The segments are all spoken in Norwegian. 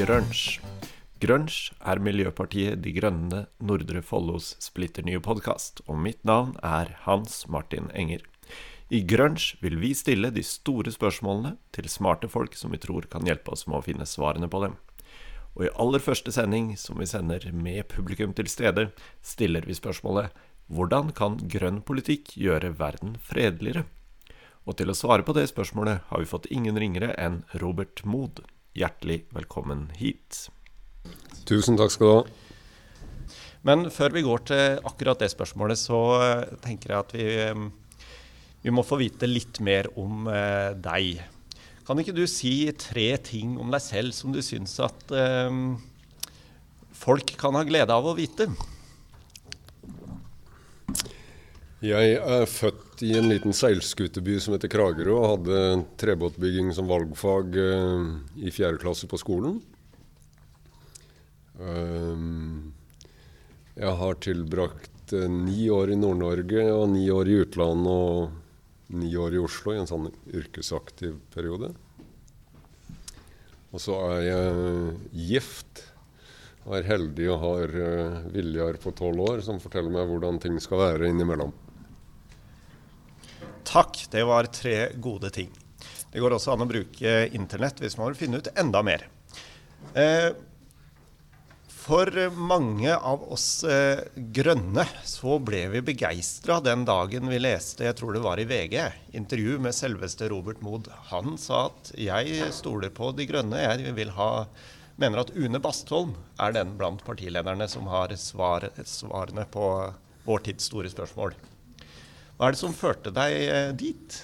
Grunge. Grunge er Miljøpartiet De Grønne Nordre Follos splitter nye podkast, og mitt navn er Hans Martin Enger. I Grunge vil vi stille de store spørsmålene til smarte folk som vi tror kan hjelpe oss med å finne svarene på dem. Og i aller første sending, som vi sender med publikum til stede, stiller vi spørsmålet hvordan kan grønn politikk gjøre verden fredeligere? Og til å svare på det spørsmålet har vi fått ingen ringere enn Robert Mood. Hjertelig velkommen hit. Tusen takk skal du ha. Men før vi går til akkurat det spørsmålet, så eh, tenker jeg at vi, eh, vi må få vite litt mer om eh, deg. Kan ikke du si tre ting om deg selv som du syns at folk kan ha glede av å vite? Jeg er født i en liten seilskuteby som heter Kragerø, og hadde trebåtbygging som valgfag uh, i fjerde klasse på skolen. Um, jeg har tilbrakt uh, ni år i Nord-Norge og ni år i utlandet og ni år i Oslo i en sånn yrkesaktiv periode. Og så er jeg gift og er heldig og har Viljar på tolv år som forteller meg hvordan ting skal være innimellom. Takk, det var tre gode ting. Det går også an å bruke internett hvis man vil finne ut enda mer. Eh, for mange av oss eh, grønne så ble vi begeistra den dagen vi leste, jeg tror det var i VG, intervju med selveste Robert Mood. Han sa at 'jeg stoler på De grønne', jeg vil ha mener at Une Bastholm er den blant partilederne som har svar, svarene på vår tids store spørsmål. Hva er det som førte deg eh, dit?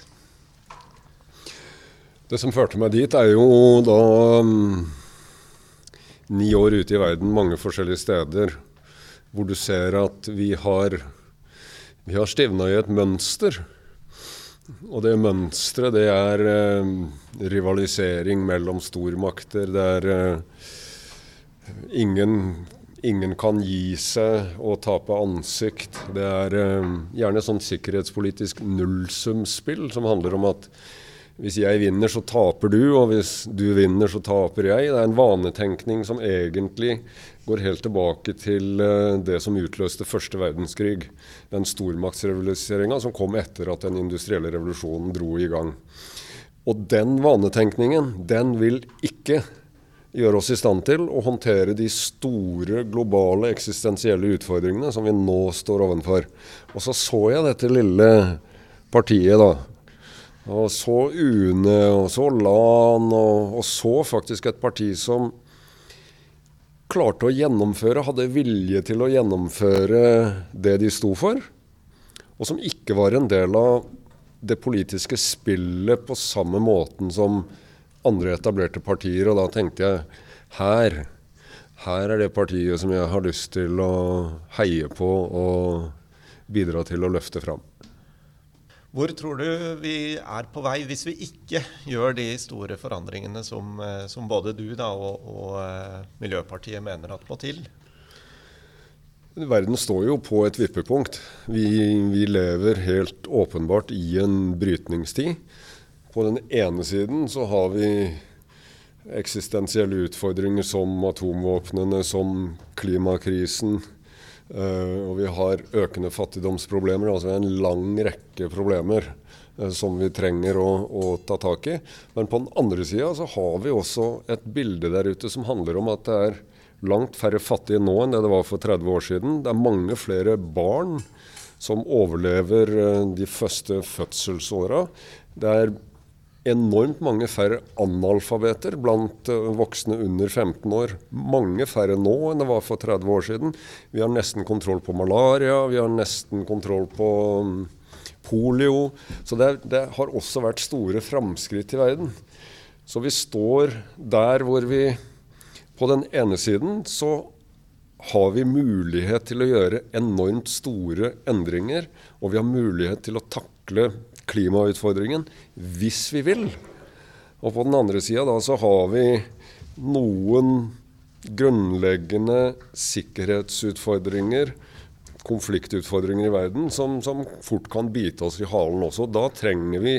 Det som førte meg dit, er jo da um, ni år ute i verden, mange forskjellige steder, hvor du ser at vi har, vi har stivna i et mønster. Og det mønsteret, det er eh, rivalisering mellom stormakter. Det er eh, ingen ingen kan gi seg og tape ansikt. Det er eh, gjerne sånn sikkerhetspolitisk nullsumspill som handler om at hvis jeg vinner, så taper du, og hvis du vinner, så taper jeg. Det er en vanetenkning som egentlig går helt tilbake til eh, det som utløste første verdenskrig. Den stormaktsrevoluseringa som kom etter at den industrielle revolusjonen dro i gang. Og den vanetenkningen, den vil ikke gjøre oss i stand til å håndtere de store globale eksistensielle utfordringene som vi nå står ovenfor. Og så så jeg dette lille partiet, da. Og så UNE, og så LAN, og, og så faktisk et parti som klarte å gjennomføre, hadde vilje til å gjennomføre det de sto for. Og som ikke var en del av det politiske spillet på samme måten som andre etablerte partier. Og da tenkte jeg her, her er det partiet som jeg har lyst til å heie på og bidra til å løfte fram. Hvor tror du vi er på vei hvis vi ikke gjør de store forandringene som, eh, som både du da, og, og uh, Miljøpartiet mener at må til? Verden står jo på et vippepunkt. Vi, vi lever helt åpenbart i en brytningstid. På den ene siden så har vi eksistensielle utfordringer som atomvåpnene, som klimakrisen. Uh, og vi har økende fattigdomsproblemer. Altså en lang rekke problemer uh, som vi trenger å, å, ta tak i. Men på den andre sida så har vi også et bilde der ute som handler om at det er langt færre fattige nå enn det det var for 30 år siden. Det er mange flere barn som overlever uh, de første fødselsåra. Det er enormt mange færre analfabeter blant eh, voksne under 15 år. Mange færre nå enn det var for 30 år siden. Vi har nesten kontroll på malaria, vi har nesten kontroll på mm, polio. Så det, det har også vært store framskritt i verden. Så vi står der hvor vi på den ene siden så har vi mulighet til å gjøre enormt store endringer, og vi har mulighet til å takle klimautfordringen hvis vi vil. Og på den andre sida så har vi noen grunnleggende sikkerhetsutfordringer, konfliktutfordringer i verden, som, som, fort kan bite oss i halen også. Da trenger vi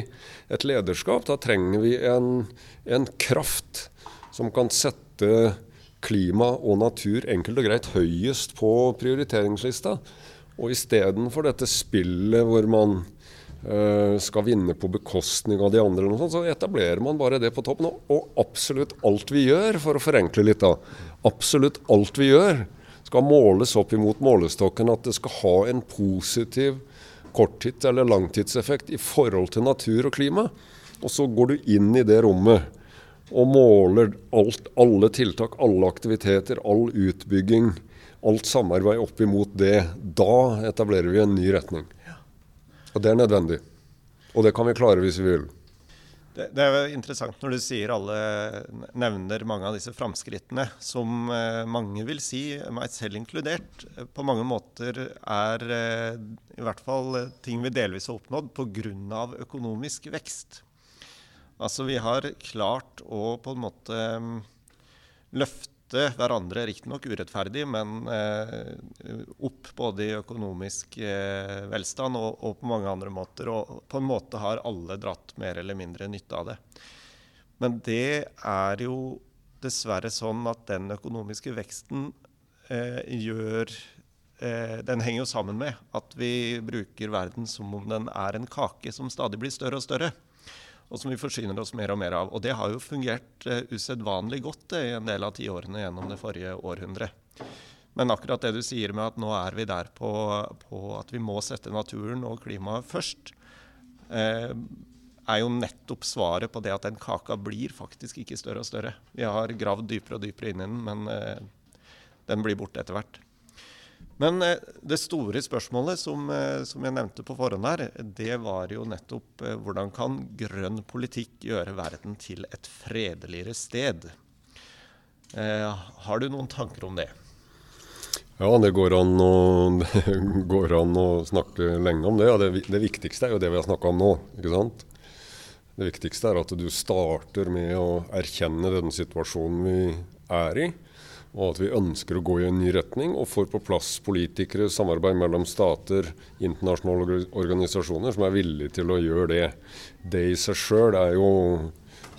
et lederskap. Da trenger vi en, en kraft som kan sette klima og natur enkelt og greit høyest på prioriteringslista. Og istedenfor dette spillet hvor man skal vinne på bekostning av de andre, eller noe sånt, så etablerer man bare det på toppen. Og absolutt alt vi gjør, for å forenkle litt, da, absolutt alt vi gjør, skal måles opp imot målestokken at det skal ha en positiv korttids- eller langtidseffekt i forhold til natur og klima. Og så går du inn i det rommet og måler alt, alle tiltak, alle aktiviteter, all utbygging, alt samarbeid opp imot det. Da etablerer vi en ny retning. Og det er nødvendig. Og det kan vi klare hvis vi vil. Det, det, er interessant når du sier alle nevner mange av disse framskrittene, som eh, mange vil si, meg selv inkludert, på mange måter er eh, i hvert fall ting vi delvis har oppnådd pga. økonomisk vekst. Altså vi har klart å på en måte mm, løfte hverandre, riktignok urettferdig, men eh, opp både i økonomisk eh, velstand og, og, på mange andre måter. Og på en måte har alle dratt mer eller mindre nytte av det. Men det er jo dessverre sånn at den økonomiske veksten eh, gjør eh, Den henger jo sammen med at vi bruker verden som om den er en kake som stadig blir større og større og som vi forsyner oss mer og mer av. Og det har jo fungert uh, usedvanlig godt uh, i en del av tiårene gjennom det forrige århundret. Men akkurat det du sier med at nå er vi der på, på at vi må sette naturen og klimaet først, uh, er jo nettopp svaret på det at den kaka blir faktisk ikke større og større. Vi har gravd dypere og dypere inn i den, men den blir borte etter hvert. Men eh, det store spørsmålet som, eh, som, jeg nevnte på forhånd her, det var jo nettopp eh, hvordan kan grønn politikk gjøre verden til et fredeligere sted? Eh, har du noen tanker om det? Ja, det går an å, går an å snakke lenge om det. Ja, det, det viktigste er jo det vi har snakka om nå. ikke sant? Det viktigste er at du starter med å erkjenne den situasjonen vi er i og at vi ønsker å gå i en ny retning og får på plass politikere, samarbeid mellom stater, internasjonale organisasjoner som er villige til å gjøre det. Det i seg sjøl er jo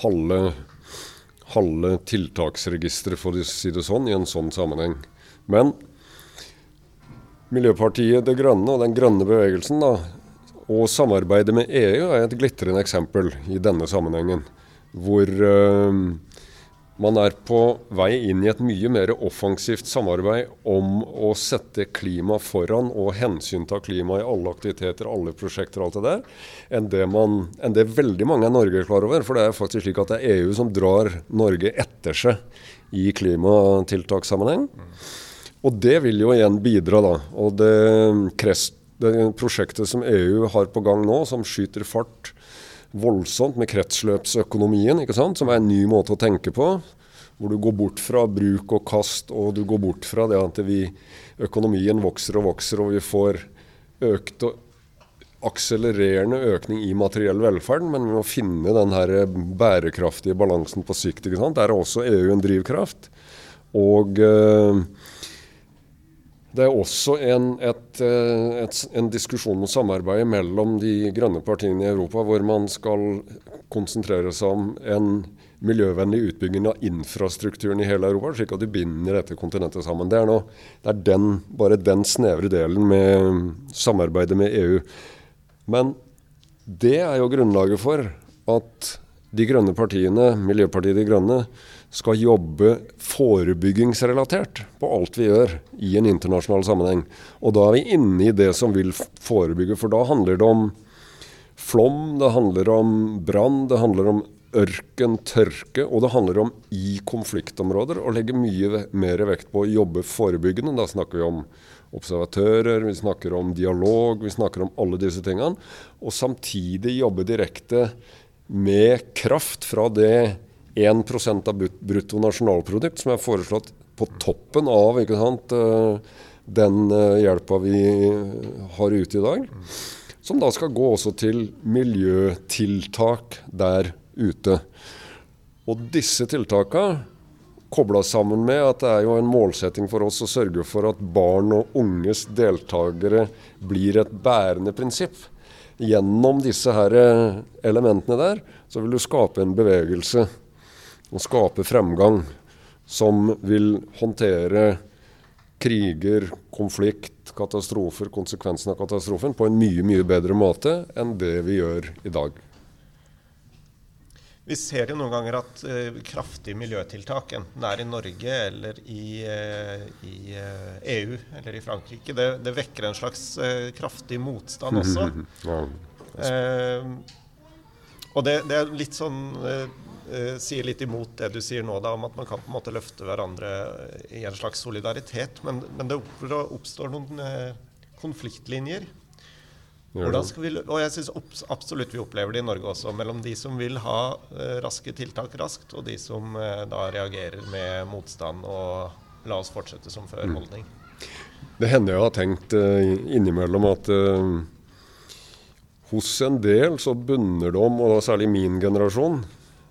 halve, halve tiltaksregisteret, for å si det sånn, i en sånn sammenheng. Men Miljøpartiet Det Grønne og den grønne bevegelsen da, og samarbeidet med EU er et glitrende eksempel i denne sammenhengen. Hvor øh, man er på vei inn i et mye mer offensivt samarbeid om å sette klima foran og hensynta klima i alle aktiviteter, alle prosjekter og alt det der, enn det, man, enn det veldig mange i Norge er klar over. For det er faktisk slik at det er EU som drar Norge etter seg i klimatiltakssammenheng. Og det vil jo igjen bidra, da. Og det, det prosjektet som EU har på gang nå, som skyter fart voldsomt med kretsløpsøkonomien, ikke sant? som er en ny måte å tenke på. Hvor du går bort fra bruk og kast, og du går bort fra det at vi, økonomien vokser og vokser, og vi får økt og akselererende økning i materiell velferd, men vi må finne den her bærekraftige balansen på sikt. ikke sant? Der er også EU en drivkraft. Og øh, det er også en, et, eh, et, en diskusjon og samarbeid mellom de grønne partiene i Europa, hvor man skal konsentrere seg om en miljøvennlig utbygging av infrastrukturen i hele Europa, slik at du binder dette kontinentet sammen. Det er, noe, det er den, bare den snevre delen med samarbeidet med EU. Men det er jo grunnlaget for at de grønne partiene, Miljøpartiet De Grønne, skal jobbe forebyggingsrelatert på alt vi gjør i en internasjonal sammenheng. Og da er vi inne i det som vil forebygge, for da handler det om flom, det handler om brann, det handler om ørken, tørke, og det handler om i konfliktområder å legge mye mer vekt på å jobbe forebyggende. Da snakker vi om observatører, vi snakker om dialog, vi snakker om alle disse tingene. Og samtidig jobbe direkte med kraft fra det 1% av brutto nasjonalprodukt, som er foreslått på toppen av sant, eh, den eh, hjelpa vi har ute i dag. Som da skal gå også til miljøtiltak der ute. Og disse tiltakene kobla sammen med at det er jo en målsetting for oss å sørge for at barn og unges deltakere blir et bærende prinsipp. Gjennom disse her eh, elementene der så vil du skape en bevegelse og skape fremgang som vil håndtere kriger, konflikt, katastrofer, konsekvensen av katastrofen på en mye, mye bedre måte enn det vi gjør i dag. Vi ser jo noen ganger at uh, kraftige miljøtiltak, enten det er i Norge eller i, uh, i uh, EU eller i Frankrike, det, det vekker en slags kraftig motstand også. ja. og det, det, er litt sånn Sier litt imot det du sier nå, da, om at man kan på en måte løfte hverandre i en slags solidaritet. Men, men det oppstår noen konfliktlinjer. Vi, og jeg syns absolutt vi opplever det i Norge også, mellom de som vil ha uh, raske tiltak raskt, og de som da reagerer med motstand og la oss fortsette som før-holdning. Mm. Det hender jeg har tenkt innimellom at hos en del så bunner det om, og særlig min generasjon,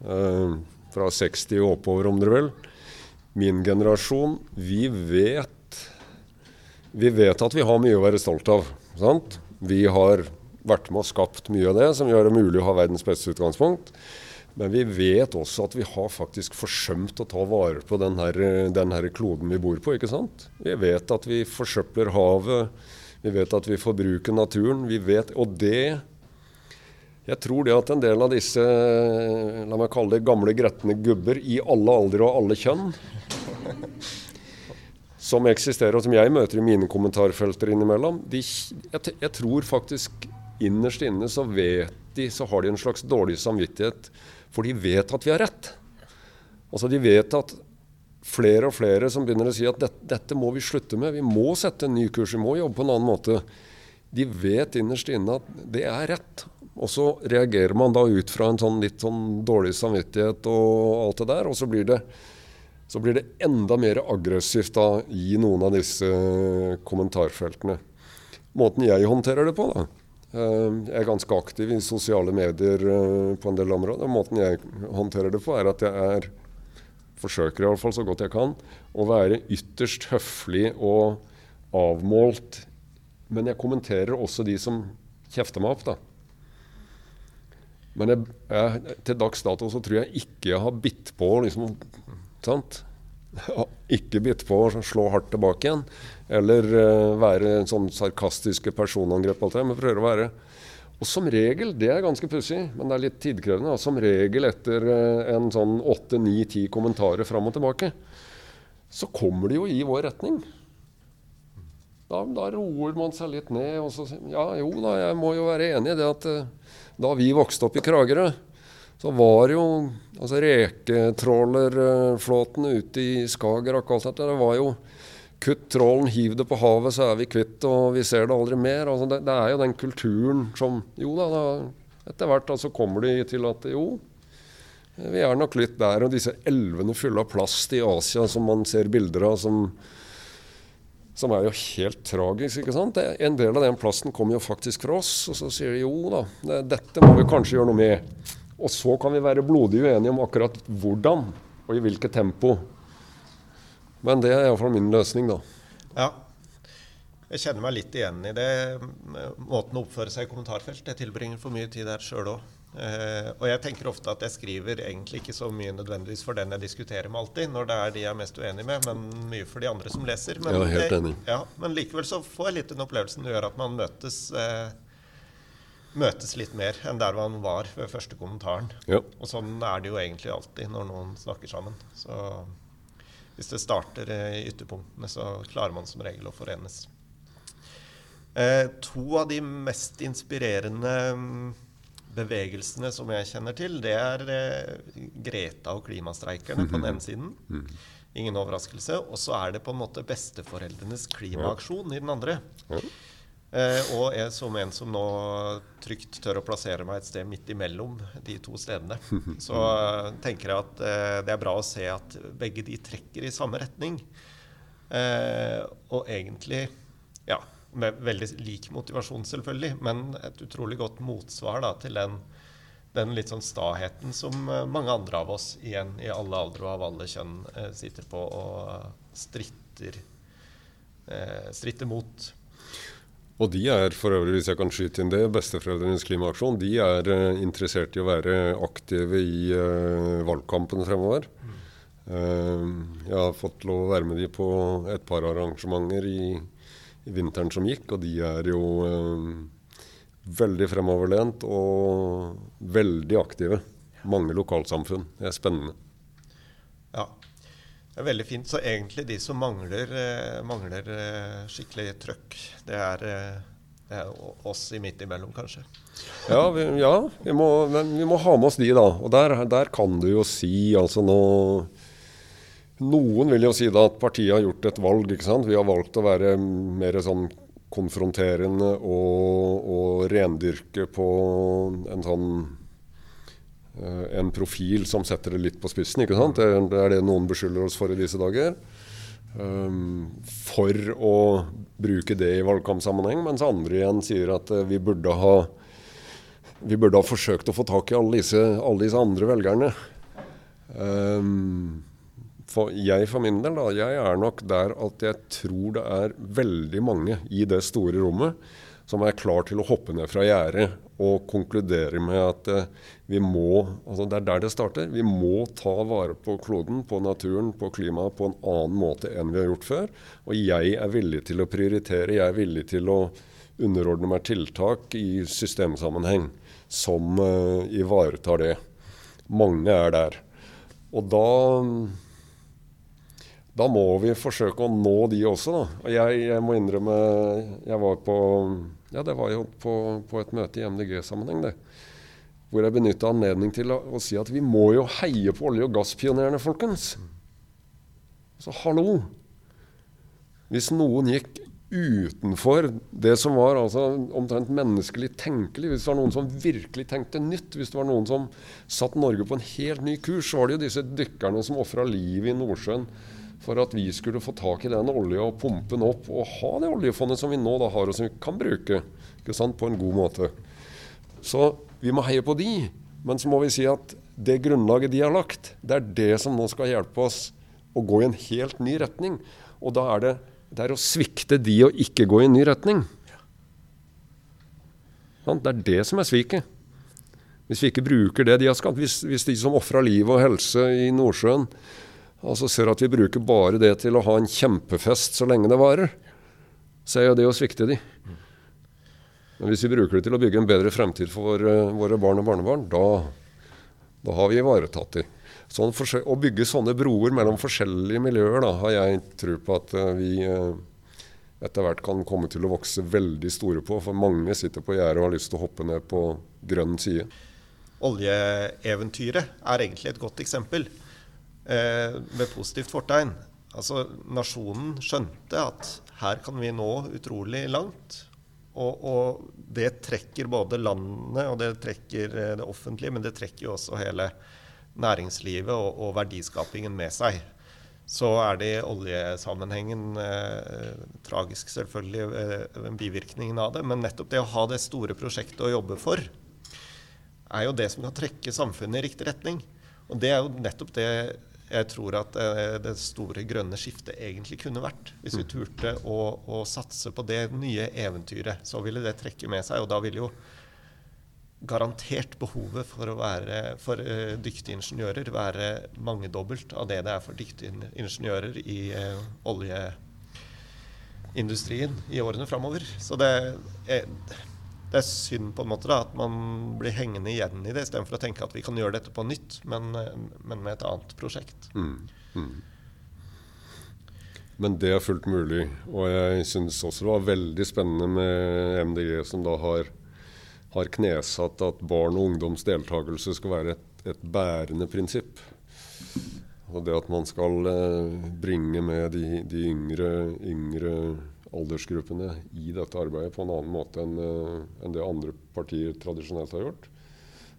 fra 60 og oppover om dere vil, min generasjon, vi vet, vi vet at vi har mye å være stolt av. sant? Vi har vært med og skapt mye av det som gjør det mulig å ha verdens beste utgangspunkt. Men vi vet også at vi har faktisk forsømt å ta vare på den her, den her kloden vi bor på. ikke sant? Vi vet at vi forsøpler havet, vi vet at vi forbruker naturen. vi vet, Og det Jeg tror det at en del av disse la meg kalle det gamle gretne gubber i alle aldre og alle kjønn som eksisterer, og som jeg møter i mine kommentarfelter innimellom, de, jeg, jeg, tror faktisk innerst inne så vet de, så har de en slags dårlig samvittighet, for de vet at vi har rett. Altså De vet at flere og flere som begynner å si at dette, dette må vi slutte med, vi må sette en ny kurs, vi må jobbe på en annen måte. De vet innerst inne at det er rett. Og så reagerer man da ut fra en sånn litt sånn dårlig samvittighet og alt det der, og så blir det så blir det enda mer aggressivt da i noen av disse kommentarfeltene. Måten jeg håndterer det på, da. Eh, jeg er ganske aktiv i sosiale medier eh, på en del områder. Måten jeg håndterer det på, er at jeg er forsøker i alle fall så godt jeg kan å være ytterst høflig og avmålt. Men jeg kommenterer også de som kjefter meg opp, da. Men jeg, jeg, til dags dato så tror jeg ikke jeg har bitt på liksom Sant? Ikke bitt på å slå hardt tilbake igjen, eller uh, være sånn sarkastiske personangrep. Alt det, men prøver å være Og som regel, det er ganske pussig, men det er litt tidkrevende, som regel etter uh, en sånn åtte, ni, ti kommentarer fram og tilbake, så kommer de jo i vår retning. Da, da, roer man seg litt ned. og så, Ja, jo da, jeg må jo være enig i det at uh, da vi vokste opp i Kragerø, så var jo altså reketrålerflåten ute i Skagerrak alt dette, det var jo Kutt trålen, hiv det på havet, så er vi kvitt, og vi ser det aldri mer. Altså det, det, er jo den kulturen som Jo da, da etter hvert altså kommer de til at jo, vi er nok litt der. Og disse elvene fulle av plast i Asia som man ser bilder av, som, som er jo helt tragisk. ikke sant? En del av den plasten kommer jo faktisk fra oss. Og så sier de jo da, det, dette må vi kanskje gjøre noe med. Og så kan vi være blodig uenige om akkurat hvordan og i hvilket tempo. Men det er iallfall min løsning, da. Ja. Jeg kjenner meg litt igjen i det. Måten å oppføre seg i kommentarfelt. Jeg tilbringer for mye tid der sjøl òg. Eh, og jeg tenker ofte at jeg skriver egentlig ikke så mye nødvendigvis for den jeg diskuterer med alltid, når det er de jeg er mest uenig med, men mye for de andre som leser. Men, ja, helt enig. Ja, men likevel så får jeg litt den opplevelsen det gjør at man møtes uh, møtes litt mer enn der man var ved første kommentaren. Ja. Og sånn er det jo egentlig alltid når noen snakker sammen. Så hvis det starter i ytterpunktene, så klarer man som regel å forenes. Uh, to av de mest inspirerende mm, bevegelsene som jeg kjenner til, det er eh, Greta og klimastreikerne på den ene siden. Mm. Ingen overraskelse. Og så er det på en måte besteforeldrenes klimaaksjon i den andre. Eh, og jeg som en som nå trygt tør å plassere meg et sted midt imellom de to stedene, så uh, tenker jeg at uh, det er bra å se at begge de trekker i samme retning. Eh, og egentlig ja, med veldig lik motivasjon, selvfølgelig, men et utrolig godt motsvar da, til den, den, litt sånn staheten som mange andre av oss igjen i alle aldre og av alle kjønn sitter på og stritter, stritter mot. Og de er for øvrig, hvis jeg kan skyte inn det, besteforeldrenes klimaaksjon, de er uh, interessert i å være aktive i uh, valgkampen fremover. Mm. Jeg har fått lov å være med de på et par arrangementer i vinteren som gikk, og de er jo veldig fremoverlent og veldig aktive. Mange lokalsamfunn. Det er spennende. Ja, det er veldig fint. Så egentlig de som mangler, mangler skikkelig trøkk, det er det er oss i midt imellom, kanskje. Ja, vi, ja vi, må, vi, må, ha med oss de, da. Og der, der kan du jo si altså nå Noen vil jo si da at partiet har gjort et valg. ikke sant? Vi har valgt å være mer sånn konfronterende og, og rendyrke på en sånn eh, en profil som setter det litt på spissen. ikke sant? Det er det noen beskylder oss for i disse dager. Um, for å bruke det i valgkampsammenheng, mens andre igjen sier at uh, vi burde ha vi burde ha forsøkt å få tak i alle disse, alle disse andre velgerne. Um, for jeg for min del, da, jeg er nok der at jeg tror det er veldig mange i det store rommet som er klar til å hoppe ned fra gjerdet og konkludere med at eh, vi må altså Det er der det starter. Vi må ta vare på kloden, på naturen, på klimaet på en annen måte enn vi har gjort før. Og jeg er villig til å prioritere, jeg er villig til å underordne meg tiltak i systemsammenheng som uh, ivaretar det. Mange er der. Og da da må vi forsøke å nå de også. Da. Og jeg, jeg, må innrømme Jeg var på Ja, det var jo på, på et møte i MDG-sammenheng, det. Hvor jeg benytta anledning til å, å, si at vi må jo heie på olje- og gasspionerene, folkens. Så hallo! Hvis noen gikk utenfor det som var altså omtrent menneskelig tenkelig, hvis det var noen som virkelig tenkte nytt, hvis det var noen som satte Norge på en helt ny kurs, så var det jo disse dykkerne som ofra livet i Nordsjøen for at vi skulle få tak i den olja og pumpe den opp og ha det oljefondet som vi nå har og som vi kan bruke på en god måte. Så vi må heie på de, men så må vi si at det grunnlaget de har lagt, det er det som nå skal hjelpe oss å gå i en helt ny retning. Og da er det, det er å svikte de og ikke gå i en ny retning. Det er det som er sviket. Hvis vi ikke bruker det de har skapt, hvis, hvis de som ofra liv og helse i Nordsjøen, Altså ser at vi bruker bare det til å ha en kjempefest så lenge det varer, så er jo det å svikte de. Men hvis vi bruker det til å bygge en bedre fremtid for våre, våre barn og barnebarn, da, da, har vi ivaretatt de. Sånn å bygge sånne broer mellom forskjellige miljøer da, har jeg tro på at uh, vi uh, etter hvert kan komme til å vokse veldig store på. For mange sitter på gjerdet og har lyst til å hoppe ned på grønn side. Oljeeventyret er egentlig et godt eksempel eh, med positivt fortegn. Altså, Nasjonen skjønte at her kan vi nå utrolig langt. Og, og, det trekker både landet og det trekker eh, det offentlige, men det trekker jo også hele næringslivet og, og verdiskapingen med seg. Så er det i oljesammenhengen eh, tragisk, selvfølgelig, eh, bivirkningen av det. Men nettopp det å ha det store prosjektet å jobbe for, er jo det som kan trekke samfunnet i riktig retning. Og det er jo nettopp det jeg tror at eh, det store grønne skiftet egentlig kunne vært. Hvis vi mm. turte å, å, satse på det nye eventyret, så ville det trekke med seg. Og da ville jo garantert behovet for, å være, for uh, dyktige ingeniører være mangedobbelt av det det er for dyktige ingeniører i uh, oljeindustrien i årene framover. Så det er, det er synd på en måte da, at man blir hengende igjen i det, istedenfor å tenke at vi kan gjøre dette på nytt, men, men med et annet prosjekt. Mm. Mm. Men det er fullt mulig. Og jeg syns også det var veldig spennende med MDG, som da har, har knesatt at barn og ungdoms deltakelse skal være et, et bærende prinsipp. Og det at man skal eh, bringe med de, de yngre, yngre aldersgruppene i dette arbeidet på en annen måte enn, uh, enn det andre partier tradisjonelt har gjort.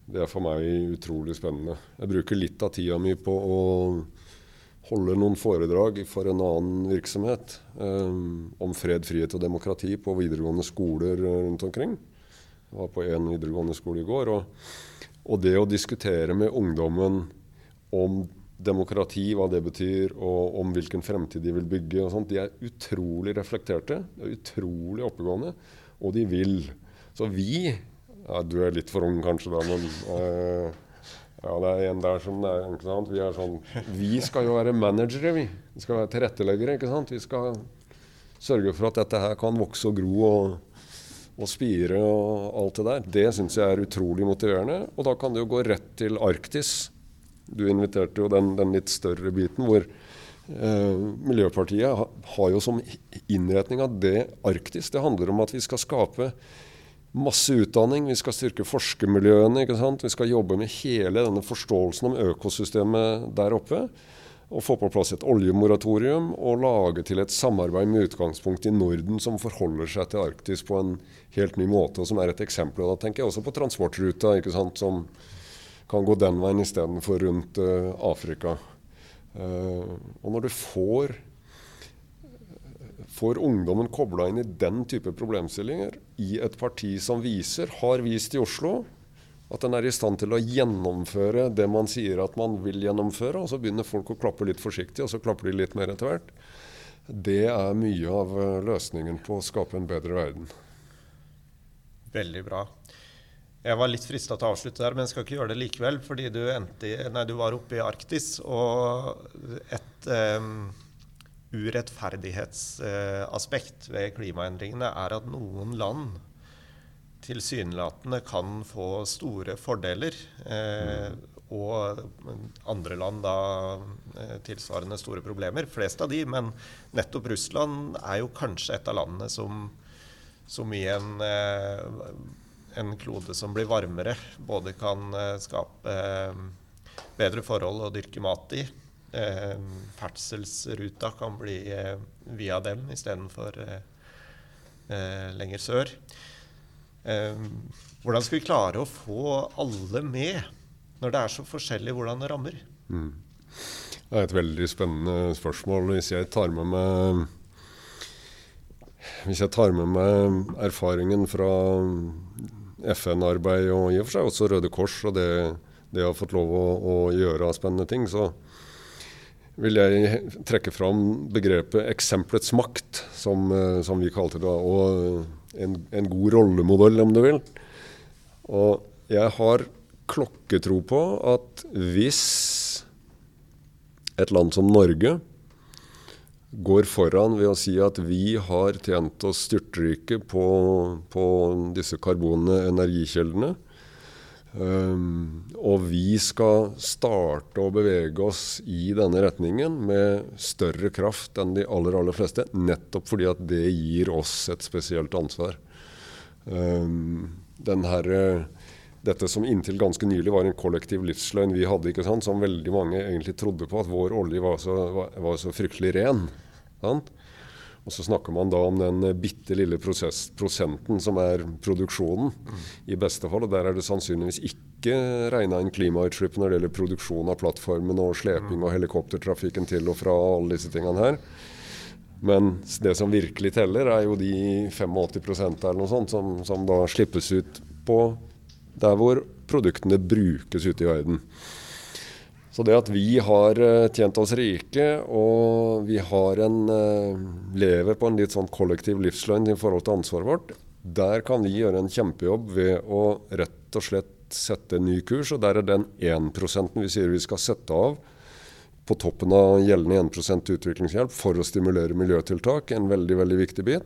Det er for meg utrolig spennende. Jeg bruker litt av tida mi på å holde noen foredrag for en annen virksomhet um, om fred, frihet og demokrati på videregående skoler rundt omkring. Jeg var på én videregående skole i går. Og, og det å diskutere med ungdommen om demokrati, hva det betyr, og om hvilken fremtid de vil bygge. og sånt. De er utrolig reflekterte, de utrolig oppegående, og de vil. Så vi ja, Du er litt for ung kanskje da, men uh, Ja, det er en der som det er, ikke sant? Vi er sånn Vi skal jo være managere, vi. Vi skal være tilretteleggere, ikke sant. Vi skal sørge for at dette her kan vokse og gro og, og spire og alt det der. Det syns jeg er utrolig motiverende. Og da kan det jo gå rett til Arktis. Du inviterte jo den, den litt større biten hvor eh, Miljøpartiet ha, har jo som innretning av det Arktis. Det handler om at vi skal skape masse utdanning, vi skal styrke forskermiljøene. ikke sant? Vi skal jobbe med hele denne forståelsen om økosystemet der oppe. Og få på plass et oljemoratorium og lage til et samarbeid med utgangspunkt i Norden som forholder seg til Arktis på en helt ny måte, og som er et eksempel. Og da tenker jeg også på transportruta, ikke sant, som kan gå den veien istedenfor rundt uh, Afrika. Uh, og når du får får ungdommen kobla inn i den type problemstillinger i et parti som viser, har vist i Oslo, at den er i stand til å gjennomføre det man sier at man vil gjennomføre, og så begynner folk å klappe litt forsiktig, og så klapper de litt mer etter hvert. Det er mye av eh, løsningen på å skape en bedre verden. Veldig bra. Jeg var litt frista til å avslutte der, men jeg skal ikke gjøre det likevel. Fordi du, endte, nei, du var oppe i Arktis, og et um urettferdighetsaspekt ved klimaendringene er at noen land tilsynelatende kan få store fordeler, eh, og andre land da eh, tilsvarende store problemer. Flest av de, men nettopp Russland er jo kanskje et av landene som, som i en, eh, en klode som blir varmere, både kan eh, skape eh, bedre forhold å dyrke mat i, eh, ferdselsruta kan bli via dem istedenfor lenger sør. Hvordan skal vi klare å få alle med når det er så forskjellig hvordan det rammer? Mm. Det er et veldig spennende spørsmål. Hvis jeg tar med meg hvis jeg tar med meg erfaringen fra FN-arbeid og i og for seg også Røde Kors og det, det har fått lov å, å gjøre av spennende ting, så, vil jeg trekke fram begrepet 'eksempelets makt', som, eh, som vi kalte det. Og en, en, god rollemodell, om du vil. Og jeg har klokketro på at hvis et land som Norge går foran ved å si at vi har tjent oss styrtrike på, på disse karbonene, energikildene. Um, og vi skal starte å bevege oss i denne retningen med større kraft enn de aller, aller fleste, nettopp fordi at det gir oss et spesielt ansvar. Um, her, dette som inntil ganske nylig var en kollektiv livsløgn vi hadde, ikke sant, som veldig mange egentlig trodde på, at vår olje var så, var, var så fryktelig ren. Sant? Og så snakker man da om den bitte lille prosenten som er produksjonen, i beste fall. Og der er det sannsynligvis ikke regna inn klimautslipp når det gjelder produksjon av plattformen og sleping og helikoptertrafikken til og fra alle disse tingene her. Men det som virkelig teller, er jo de 85 eller noe sånt som, som da slippes ut på der hvor produktene brukes ute i verden. Så det at vi har eh, tjent oss rike, og vi en, eh, lever på en litt sånn kollektiv livsløgn i forhold til ansvaret vårt, der kan vi gjøre en kjempejobb ved å rett og slett sette en ny kurs. Og der er den 1 vi sier vi skal sette av på toppen av gjeldende 1% utviklingshjelp for å stimulere miljøtiltak, en veldig, veldig viktig bit.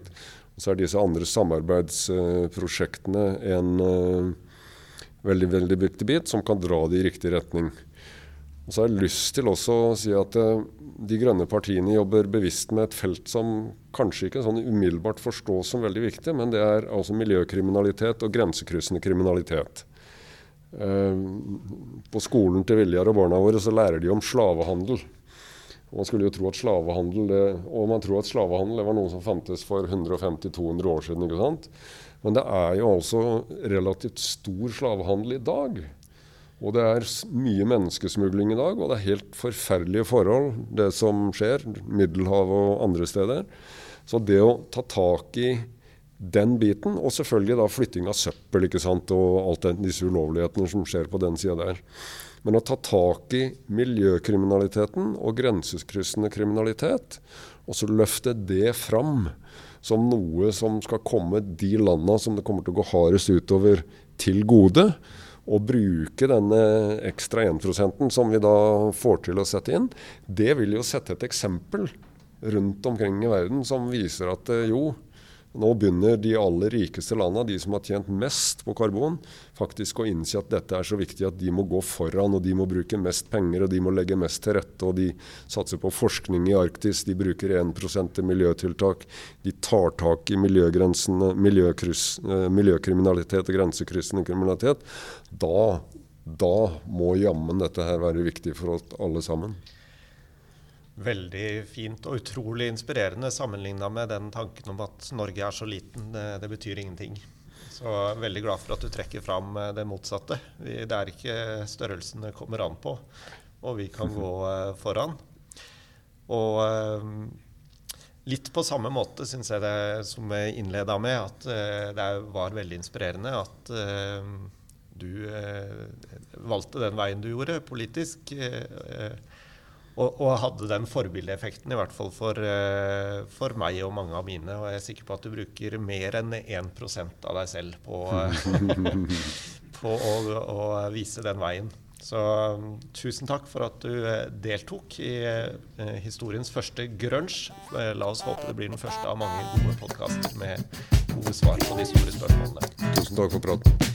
Og så er disse andre samarbeidsprosjektene en uh, veldig, veldig viktig bit som kan dra det i riktig retning. Og så har jeg lyst til også å si at uh, de grønne partiene jobber bevisst med et felt som kanskje ikke sånn umiddelbart forstås som veldig viktig, men det er altså miljøkriminalitet og grensekryssende kriminalitet. Uh, på skolen til Viljar og barna våre så lærer de om slavehandel. Og man skulle jo tro at slavehandel det, og man tror at slavehandel det var noe som fantes for 150-200 år siden. ikke sant? Men det er jo altså relativt stor slavehandel i dag. Og det er mye menneskesmugling i dag, og det er helt forferdelige forhold, det som skjer. Middelhavet og andre steder. Så det å ta tak i den biten, og selvfølgelig da flytting av søppel ikke sant, og alt den, disse ulovlighetene som skjer på den sida der. Men å ta tak i miljøkriminaliteten og grensekryssende kriminalitet, og så løfte det fram som noe som skal komme de landa som det kommer til å gå hardest utover, til gode. å bruke denne ekstra 1 som vi da får til å sette inn, det vil jo sette et eksempel rundt omkring i verden som viser at eh, jo, nå begynner de aller rikeste landene, de som har tjent mest på karbon, faktisk å innse at dette er så viktig at de må gå foran, og de må bruke mest penger, og de må legge mest til rette. Og de satser på forskning i Arktis, de bruker 1 til miljøtiltak. De tar tak i eh, miljøkriminalitet og grensekryssende kriminalitet. Da, da må jammen dette her være viktig for oss alle sammen. Veldig fint og utrolig inspirerende sammenligna med den tanken om at Norge er så liten, det, det, betyr ingenting. Så veldig glad for at du trekker fram eh, det motsatte. Vi, det er ikke størrelsen det kommer an på, og vi kan gå uh, foran. Og uh, litt på samme måte syns jeg det som jeg innleda med, at uh, det var veldig inspirerende at du valgte den veien du gjorde politisk. Og, og, hadde den forbildeeffekten, i hvert fall for, uh, for, meg og mange av mine. Og jeg er sikker på at du bruker mer enn 1% av deg selv på, på å, å, vise den veien. Så um, tusen takk for at du deltok i historiens første grunge. la oss håpe det blir den første av mange gode podkaster med gode svar på de store spørsmålene. Tusen takk for praten.